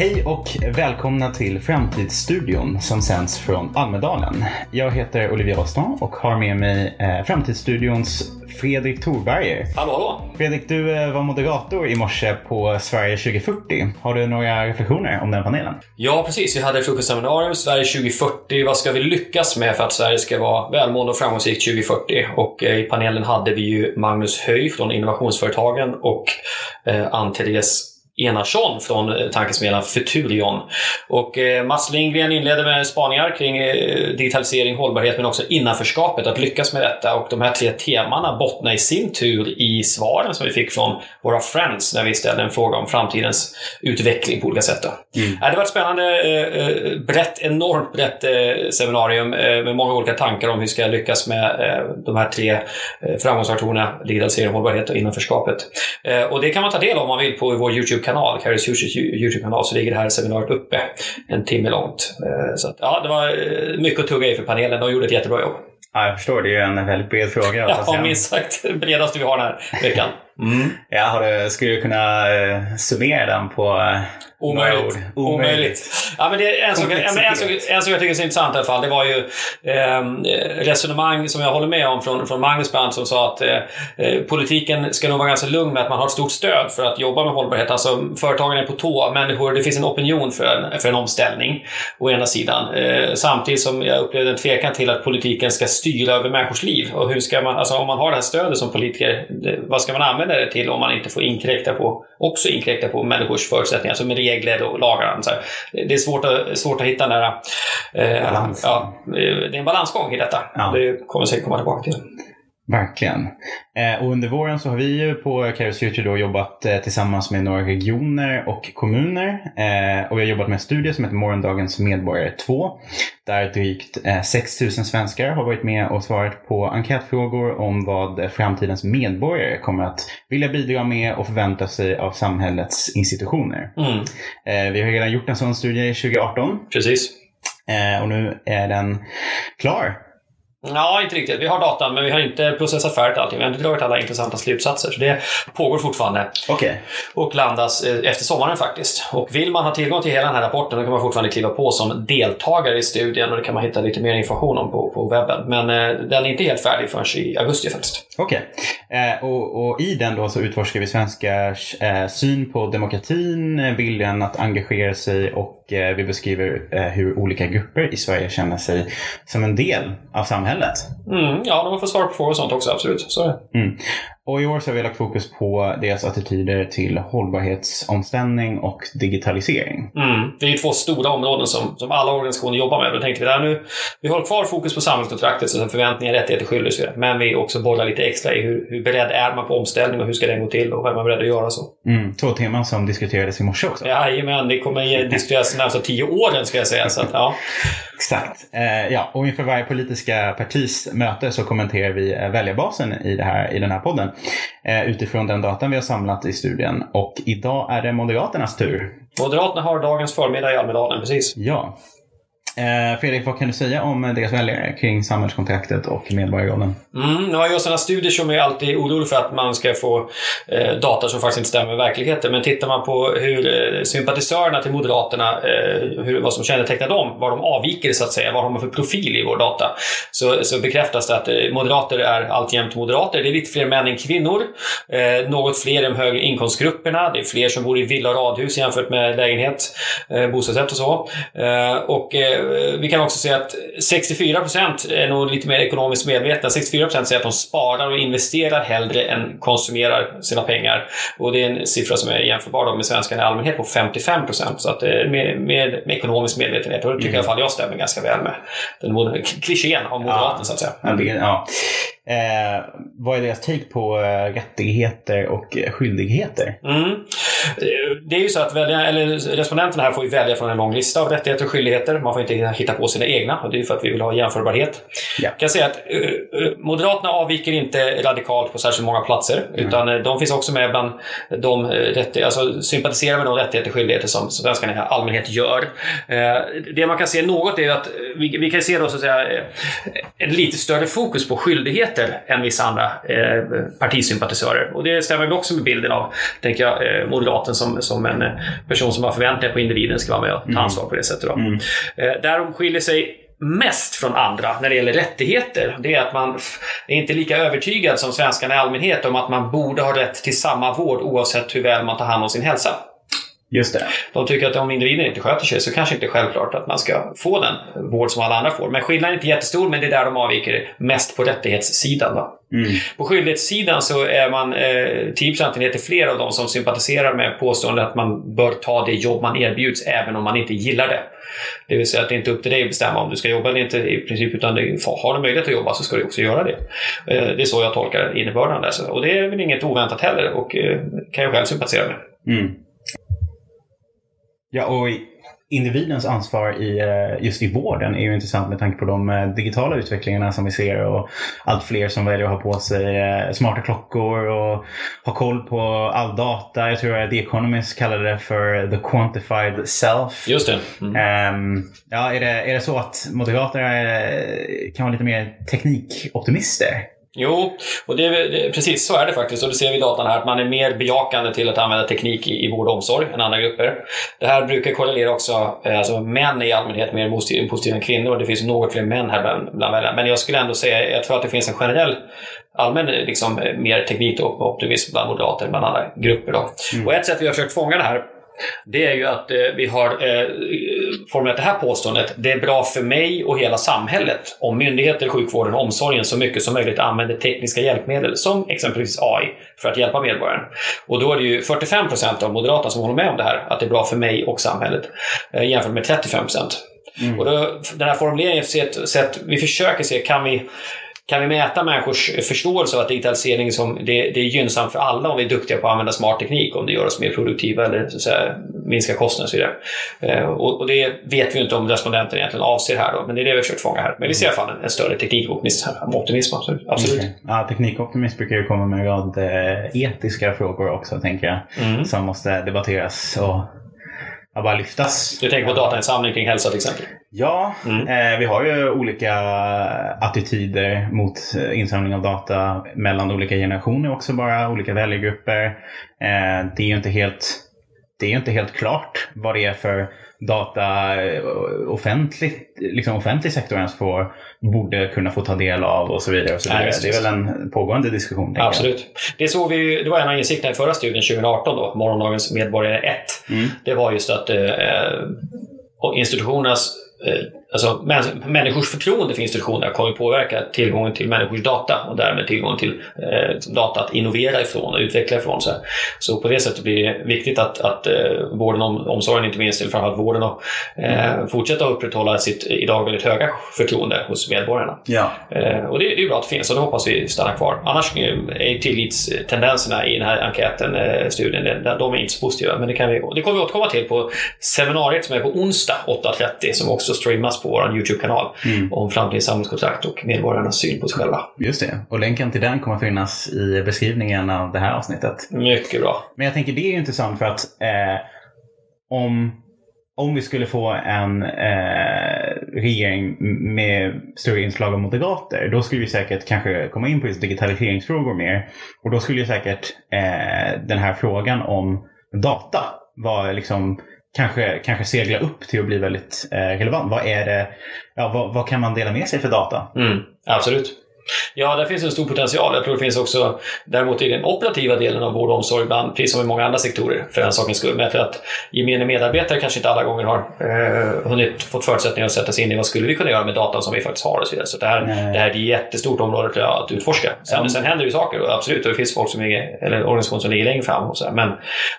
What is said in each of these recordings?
Hej och välkomna till Framtidsstudion som sänds från Almedalen. Jag heter Olivier Rostand och har med mig eh, Framtidsstudions Fredrik Thorberger. Hallå, hallå! Fredrik, du eh, var moderator i morse på Sverige 2040. Har du några reflektioner om den panelen? Ja, precis. Vi hade frukostseminarium Sverige 2040. Vad ska vi lyckas med för att Sverige ska vara välmående och framgångsrikt 2040? Och eh, i panelen hade vi ju Magnus Höj från Innovationsföretagen och Ann-Therese Enarsson från eh, tankesmedjan Futurion. Och eh, Mats Lindgren inledde med spaningar kring eh, digitalisering, hållbarhet men också innanförskapet, att lyckas med detta. Och de här tre temana bottnar i sin tur i svaren som vi fick från våra friends när vi ställde en fråga om framtidens utveckling på olika sätt. Mm. Det var ett spännande, brett, enormt brett seminarium med många olika tankar om hur vi ska lyckas med de här tre framgångsfaktorerna, digitalisering, hållbarhet och innanförskapet. Och det kan man ta del av om man vill på vår YouTube-kanal YouTube-kanal, Carries YouTube-kanal, så ligger det här seminariet uppe en timme långt. Eh, så att, ja, det var eh, mycket att tugga i för panelen. De gjorde ett jättebra jobb. Ja, jag förstår. Det är en väldigt bred fråga. Ja, minst sagt bredaste vi har den här veckan. Mm. Ja, har du, skulle du kunna uh, summera den på uh, Omöjligt. Omöjligt. Ja, men det är en, sak, en, en, sak, en sak jag tycker är så intressant i alla fall. Det var ju eh, resonemang som jag håller med om från, från Magnus Brandt som sa att eh, politiken ska nog vara ganska lugn med att man har ett stort stöd för att jobba med hållbarhet. Alltså företagen är på tå, människor, det finns en opinion för en, för en omställning å ena sidan. Eh, samtidigt som jag upplevde en tvekan till att politiken ska styra över människors liv. Och hur ska man, alltså om man har det här stödet som politiker, vad ska man använda det till om man inte får inkräkta på, också inkräkta på människors förutsättningar? Alltså med regler och lagar. Så här. Det är svårt att, svårt att hitta den där... Eh, Balans. Ja, det är en balansgång i detta. Ja. Det kommer vi säkert komma tillbaka till. Verkligen. Eh, och under våren så har vi ju på Kairos Future då jobbat eh, tillsammans med några regioner och kommuner. Eh, och vi har jobbat med en studie som heter Morgondagens medborgare 2. Där drygt 6 000 svenskar har varit med och svarat på enkätfrågor om vad framtidens medborgare kommer att vilja bidra med och förvänta sig av samhällets institutioner. Mm. vi har redan gjort en sån studie 2018. Precis. och nu är den klar Ja, inte riktigt. Vi har datan, men vi har inte processat färdigt allting. Vi har inte dragit alla intressanta slutsatser. Så det pågår fortfarande. Okay. Och landas eh, efter sommaren faktiskt. Och vill man ha tillgång till hela den här rapporten då kan man fortfarande kliva på som deltagare i studien och det kan man hitta lite mer information om på, på webben. Men eh, den är inte helt färdig förrän i augusti faktiskt. Okej. Okay. Eh, och, och, i den då så utforskar vi svenskars eh, syn på demokratin, viljan att engagera sig och eh, vi beskriver eh, hur olika grupper i Sverige känner sig som en del av samhället samhället. Mm, ja, de får svara på frågor och sånt också, absolut. Så. Mm. Och i år så har vi lagt fokus på deras attityder till hållbarhetsomställning och digitalisering. Mm. Det är ju två stora områden som, som alla organisationer jobbar med. Då tänkte vi där nu, vi håller kvar fokus på samhällskontraktet, så förväntningar, rättigheter, skyldigheter. Men vi också bollar lite extra i hur, hur beredd är man på omställning och hur ska den gå till och vad är man beredd att göra så. Mm. Två teman som diskuterades i morse också. Jajamän, det kommer diskuteras de närmaste tio åren ska jag säga. Så att, ja. Exakt. Eh, ja, och inför varje politiska partis möte så kommenterar vi eh, väljarbasen i, det här, i den här podden eh, utifrån den datan vi har samlat i studien. Och idag är det Moderaternas tur. Moderaterna har dagens förmiddag i Almedalen, precis. Ja. Eh, Fredrik, vad kan du säga om deras väljare kring samhällskontraktet och medborgarrollen? Mm, ja, just sådana studier som är alltid orolig för att man ska få eh, data som faktiskt inte stämmer med verkligheten. Men tittar man på hur eh, sympatisörerna till Moderaterna, eh, hur, vad som kännetecknar dem, vad de avviker så att säga, vad de har för profil i vår data, så, så bekräftas det att eh, moderater är alltjämt moderater. Det är lite fler män än kvinnor. Eh, något fler i de högre inkomstgrupperna. Det är fler som bor i villa och radhus jämfört med lägenhet, eh, bostadsrätt och så. Eh, och eh, vi kan också se att 64% är nog lite mer ekonomiskt medvetna. 64% säger att de sparar och investerar hellre än konsumerar sina pengar. Och det är en siffra som är jämförbar med svenskarna i allmänhet på 55%. Så att med, med, med ekonomisk medvetenhet. Och det tycker mm. i alla fall jag stämmer ganska väl med den klichén av moderaten ja. så att säga. Ja. Eh, vad är deras take på eh, rättigheter och skyldigheter? Mm. Det är ju så att välja, eller respondenterna här får ju välja från en lång lista av rättigheter och skyldigheter. Man får inte hitta på sina egna och det är för att vi vill ha jämförbarhet. Ja. Jag kan säga att uh, Moderaterna avviker inte radikalt på särskilt många platser mm. utan de finns också med bland de rättigheter, alltså sympatiserar med de rättigheter och skyldigheter som svenskarna i allmänhet gör. Det man kan se något är att vi, vi kan se då så att säga en lite större fokus på skyldigheter rättigheter än vissa andra eh, partisympatisörer. Och det stämmer väl också med bilden av, tänker jag, eh, moderaten som, som en eh, person som har förväntningar på individen ska vara med och ta Mm. ansvar på det sättet. Då. Eh, där de skiljer sig mest från andra när det gäller rättigheter, det är att man är inte lika övertygad som svenskarna i allmänhet om att man borde ha rätt till samma vård oavsett hur väl man tar hand om sin hälsa. Just det. De tycker att om individen inte sköter sig så kanske inte självklart att man ska få den vård som alla andra får. Men skillnaden är inte jättestor, men det är där de avviker mest på rättighetssidan. Då. Mm. På skyldighetssidan så är man eh, 10 procentenheter fler av de som sympatiserar med påståendet att man bör ta det jobb man erbjuds även om man inte gillar det. Det vill säga att det inte är upp till dig att bestämma om du ska jobba eller inte i princip, utan har du möjlighet att jobba så ska du också göra det. Eh, det är så jag tolkar innebörden. Så- Och det är väl inget oväntat heller och eh, kan jag själv sympatisera med. Mm. Ja, och individens ansvar i, eh, just i vården är ju intressant med tanke på de eh, digitala utvecklingarna som vi ser och allt fler som väljer att ha på sig eh, smarta klockor och ha koll på all data. Jag tror att The Economist kallade det för the quantified self. Just det. Mm. Ehm, ja, är, det, är det så att Moderaterna kan vara lite mer teknikoptimister? Jo, och det, precis så är det faktiskt. Och det ser vi i datan här, att man är mer bejakande till att använda teknik i, i vård och omsorg än andra grupper. Det här brukar korrelera också, eh, alltså män är i allmänhet mer positiva än kvinnor. Det finns något fler män här bland, bland väljarna. Men jag skulle ändå säga, jag tror att det finns en generell allmän eh, liksom, eh, mer teknikoptimism bland moderater än bland andra grupper. Då. Och ett sätt vi har försökt fånga det här det är ju att eh, vi har eh, formulerat det här påståendet. Det är bra för mig och hela samhället om myndigheter, sjukvården och omsorgen så mycket som möjligt använder tekniska hjälpmedel som exempelvis AI för att hjälpa medborgaren. Och då är det ju 45 procent av Moderaterna som håller med om det här, att det är bra för mig och samhället, eh, jämfört med 35 procent. Och då, den här formuleringen, sätt, sätt, vi försöker se, kan vi kan vi mäta människors förståelse av att digitalisering som, det, det är gynnsamt för alla om vi är duktiga på att använda smart teknik, om det gör oss mer produktiva eller så att säga, minskar kostnader och så vidare. Och, och det vet vi inte om respondenten egentligen avser här då, men det är det vi försökt fånga här. Men vi ser i alla fall en, en större teknikoptimism. Optimism, absolut. absolut. Okej. Ja, teknikoptimism brukar ju komma med en rad eh, etiska frågor också, tänker jag. Mm. Som måste debatteras och ja, bara lyftas. Du tänker på datainsamling kring hälsa till exempel? Ja, Mm. eh, vi har ju olika attityder mot eh, insamling av data mellan olika generationer också bara, olika väljargrupper. Eh, det är ju inte helt, det är inte helt klart vad det är för data eh, offentligt, liksom offentlig sektor ens får, borde kunna få ta del av och så vidare. Och så Nej, vidare. just det är väl en pågående diskussion. jag. Absolut. Det, såg vi, det var en av insikterna i förra studien 2018, då, Morgondagens medborgare 1. Mm. Det var just att eh, och institutionernas eh, Alltså, män, människors förtroende för institutioner kommer påverka tillgången till människors data och därmed tillgången till eh, data att innovera ifrån och utveckla ifrån. Så, här. så på det sättet blir det viktigt att, att eh, vården och omsorgen, inte minst, eller framförallt vården, och, eh, fortsätta att upprätthålla sitt idag väldigt höga förtroende hos medborgarna. Ja. Eh, och det, det är bra att det finns och det hoppas vi stannar kvar. Annars eh, är tillitstendenserna i den här enkäten, eh, studien, de, de är inte så positiva. Men det, kan vi, det kommer vi återkomma till på seminariet som är på onsdag 8.30 som också streamas på vår YouTube-kanal Mm. om framtidens samhällskontrakt och medborgarnas syn på sig själva. Just det. Och länken till den kommer finnas i beskrivningen av det här avsnittet. Mycket bra. Men jag tänker det är ju intressant för att eh, om, om vi skulle få en eh, regering med större inslag av moderater, då skulle vi säkert kanske komma in på just digitaliseringsfrågor mer. Och då skulle ju säkert eh, den här frågan om data vara liksom kanske, kanske segla upp till att bli väldigt eh, relevant. Vad är det, ja, vad, vad kan man dela med sig för data? Mm, absolut. Ja, där finns en stor potential. Jag tror det finns också, däremot i den operativa delen av vård och omsorg ibland, precis som i många andra sektorer, för den sakens skull. Men jag tror att gemene medarbetare kanske inte alla gånger har eh, hunnit fått förutsättningar att sätta sig in i vad skulle vi kunna göra med datan som vi faktiskt har och så vidare. Så det här, Nej. det här är ett jättestort område till att utforska. Sen, Ja. sen händer ju saker, och absolut, och det finns folk som ligger, eller organisationer som ligger längre fram. Och så här. Men,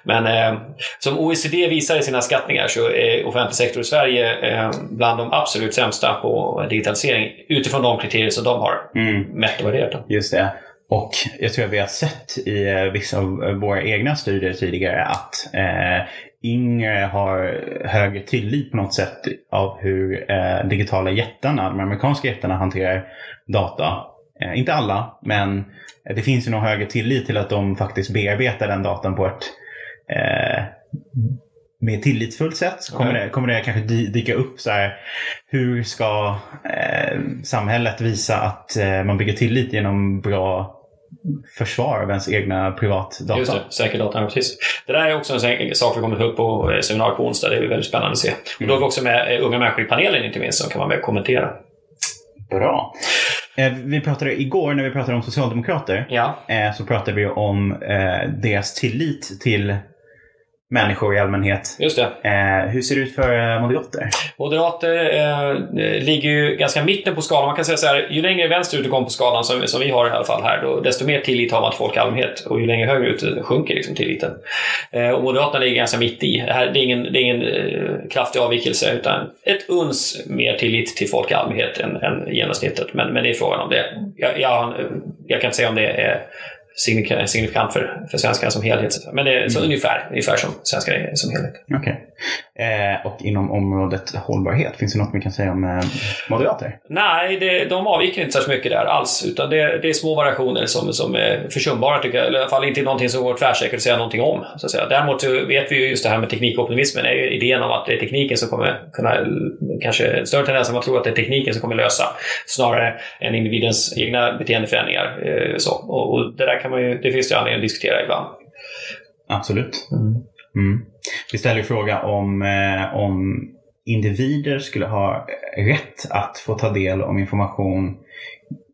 men eh, som OECD visar i sina skattningar så är offentlig sektor i Sverige eh, bland de absolut sämsta på digitalisering utifrån de kriterier som de har Mm mätt och. Just det. Och jag tror att vi har sett i eh, vissa av eh, våra egna studier tidigare att eh, yngre har högre tillit på något sätt av hur eh, digitala jättarna, de amerikanska jättarna hanterar data. Eh, inte alla, men det finns ju nog högre tillit till att de faktiskt bearbetar den datan på ett eh, mer tillitsfullt sätt. Så kommer, Okej. det, kommer det kanske dy- dyka upp så här. Hur ska eh, samhället visa att eh, man bygger tillit genom bra försvar av ens egna privatdata? Just det, säker data. Precis. Det där är också en sak vi kommer ta upp på eh, seminariet på onsdag. Det är väldigt spännande att se. Och då har vi också med eh, unga människor i panelen inte minst som kan vara med och kommentera. Bra. Eh, vi pratade igår när vi pratade om socialdemokrater. Ja, så pratade vi om deras tillit till människor i allmänhet. just det. Eh, hur ser det ut för eh, moderater? Moderater eh, ligger ju ganska mitten på skalan. Man kan säga så här, ju längre vänsterut du kommer på skalan, som, som vi har i alla fall här, då, desto mer tillit har man till folk i allmänhet. Och ju längre högerut eh, sjunker liksom tilliten. Eh, och Moderaterna ligger ganska mitt i. Det, här, det är ingen, det är ingen eh, kraftig avvikelse, utan ett uns mer tillit till folk i allmänhet än, än genomsnittet. Men, men det är frågan om det. Jag, jag, jag kan inte säga om det är signifikant, för, för svenskarna som helhet. Men det är så ungefär, ungefär som svenskar som helhet. Okej. Eh, och inom området hållbarhet, finns det något vi kan säga om eh, moderater? Nej, det, de avviker inte särskilt mycket där alls. Utan det, det är små variationer som, som är försumbara tycker jag. Eller i alla fall inte någonting som går tvärsäkert att säga någonting om. Så att säga. Däremot vet vi ju just det här med teknikoptimismen. är ju idén om att det är tekniken som kommer kunna, kanske en större tendens att man tror att det är tekniken som kommer lösa snarare än individens egna beteendeförändringar. Eh, Så. Och, och det där kan man ju, det finns det anledning att diskutera ibland. Absolut. Mm. Vi ställer ju fråga om, eh, om individer skulle ha rätt att få ta del av information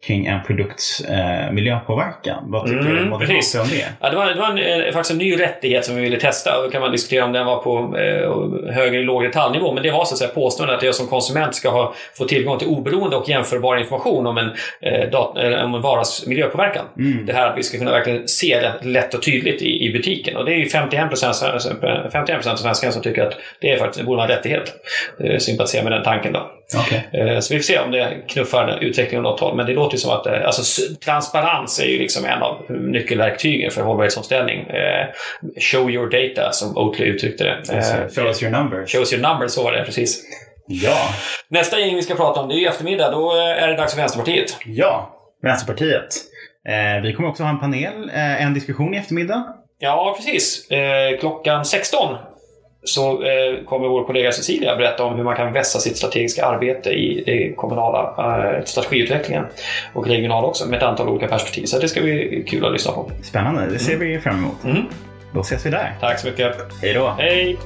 kring en produkts eh, miljöpåverkan. Vad tycker Mm, precis. om det? Ja, det var, det var en, eh, faktiskt en ny rättighet som vi ville testa. Och då kan man diskutera om den var på eh, högre eller låg detaljnivå. Men det var så att säga påståendet att jag som konsument ska ha, få tillgång till oberoende och jämförbar information om en, eh, dat- eller om en varas miljöpåverkan. Mm. Det här att vi ska kunna verkligen se det lätt och tydligt i, i butiken. Och det är ju 51 procent 51 av svenskarna som tycker att det, är faktiskt, det borde vara en rättighet. Eh, sympatiserar med den tanken då. Okej. Eh, Så vi får se om det knuffar utvecklingen åt något håll. Men det låter ju som att eh, alltså, transparens är ju liksom en av nyckelverktygen för hållbarhetsomställning. Eh, Show your data, som Oatly uttryckte det. Show us your numbers. Shows your numbers, så var det precis. Ja. Nästa gäng vi ska prata om, det är ju eftermiddag. Då är det dags för Vänsterpartiet. Ja. Vänsterpartiet. Vi kommer också ha en panel, en diskussion i eftermiddag. Ja, precis. Klockan 16 så eh, kommer vår kollega Cecilia berätta om hur man kan vässa sitt strategiska arbete i det kommunala eh, strategiutvecklingen och regionala också med ett antal olika perspektiv. Så det ska bli kul att lyssna på. Spännande, det ser vi fram emot. Mm. Då ses vi där. Tack så mycket. Hej då. Hej!